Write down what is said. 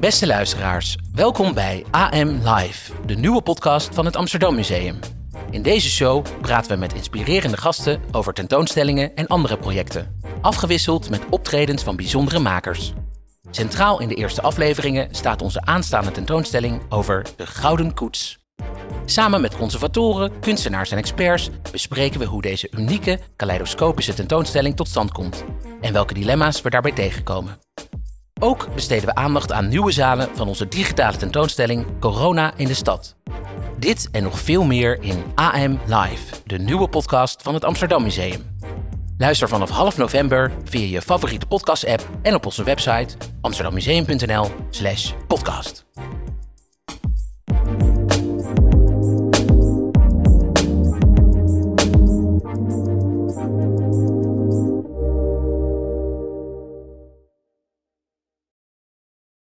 Beste luisteraars, welkom bij AM Live, de nieuwe podcast van het Amsterdam Museum. In deze show praten we met inspirerende gasten over tentoonstellingen en andere projecten, afgewisseld met optredens van bijzondere makers. Centraal in de eerste afleveringen staat onze aanstaande tentoonstelling over de Gouden Koets. Samen met conservatoren, kunstenaars en experts bespreken we hoe deze unieke, kaleidoscopische tentoonstelling tot stand komt en welke dilemma's we daarbij tegenkomen. Ook besteden we aandacht aan nieuwe zalen van onze digitale tentoonstelling Corona in de Stad. Dit en nog veel meer in AM Live, de nieuwe podcast van het Amsterdam Museum. Luister vanaf half november via je favoriete podcast-app en op onze website amsterdammuseum.nl/podcast.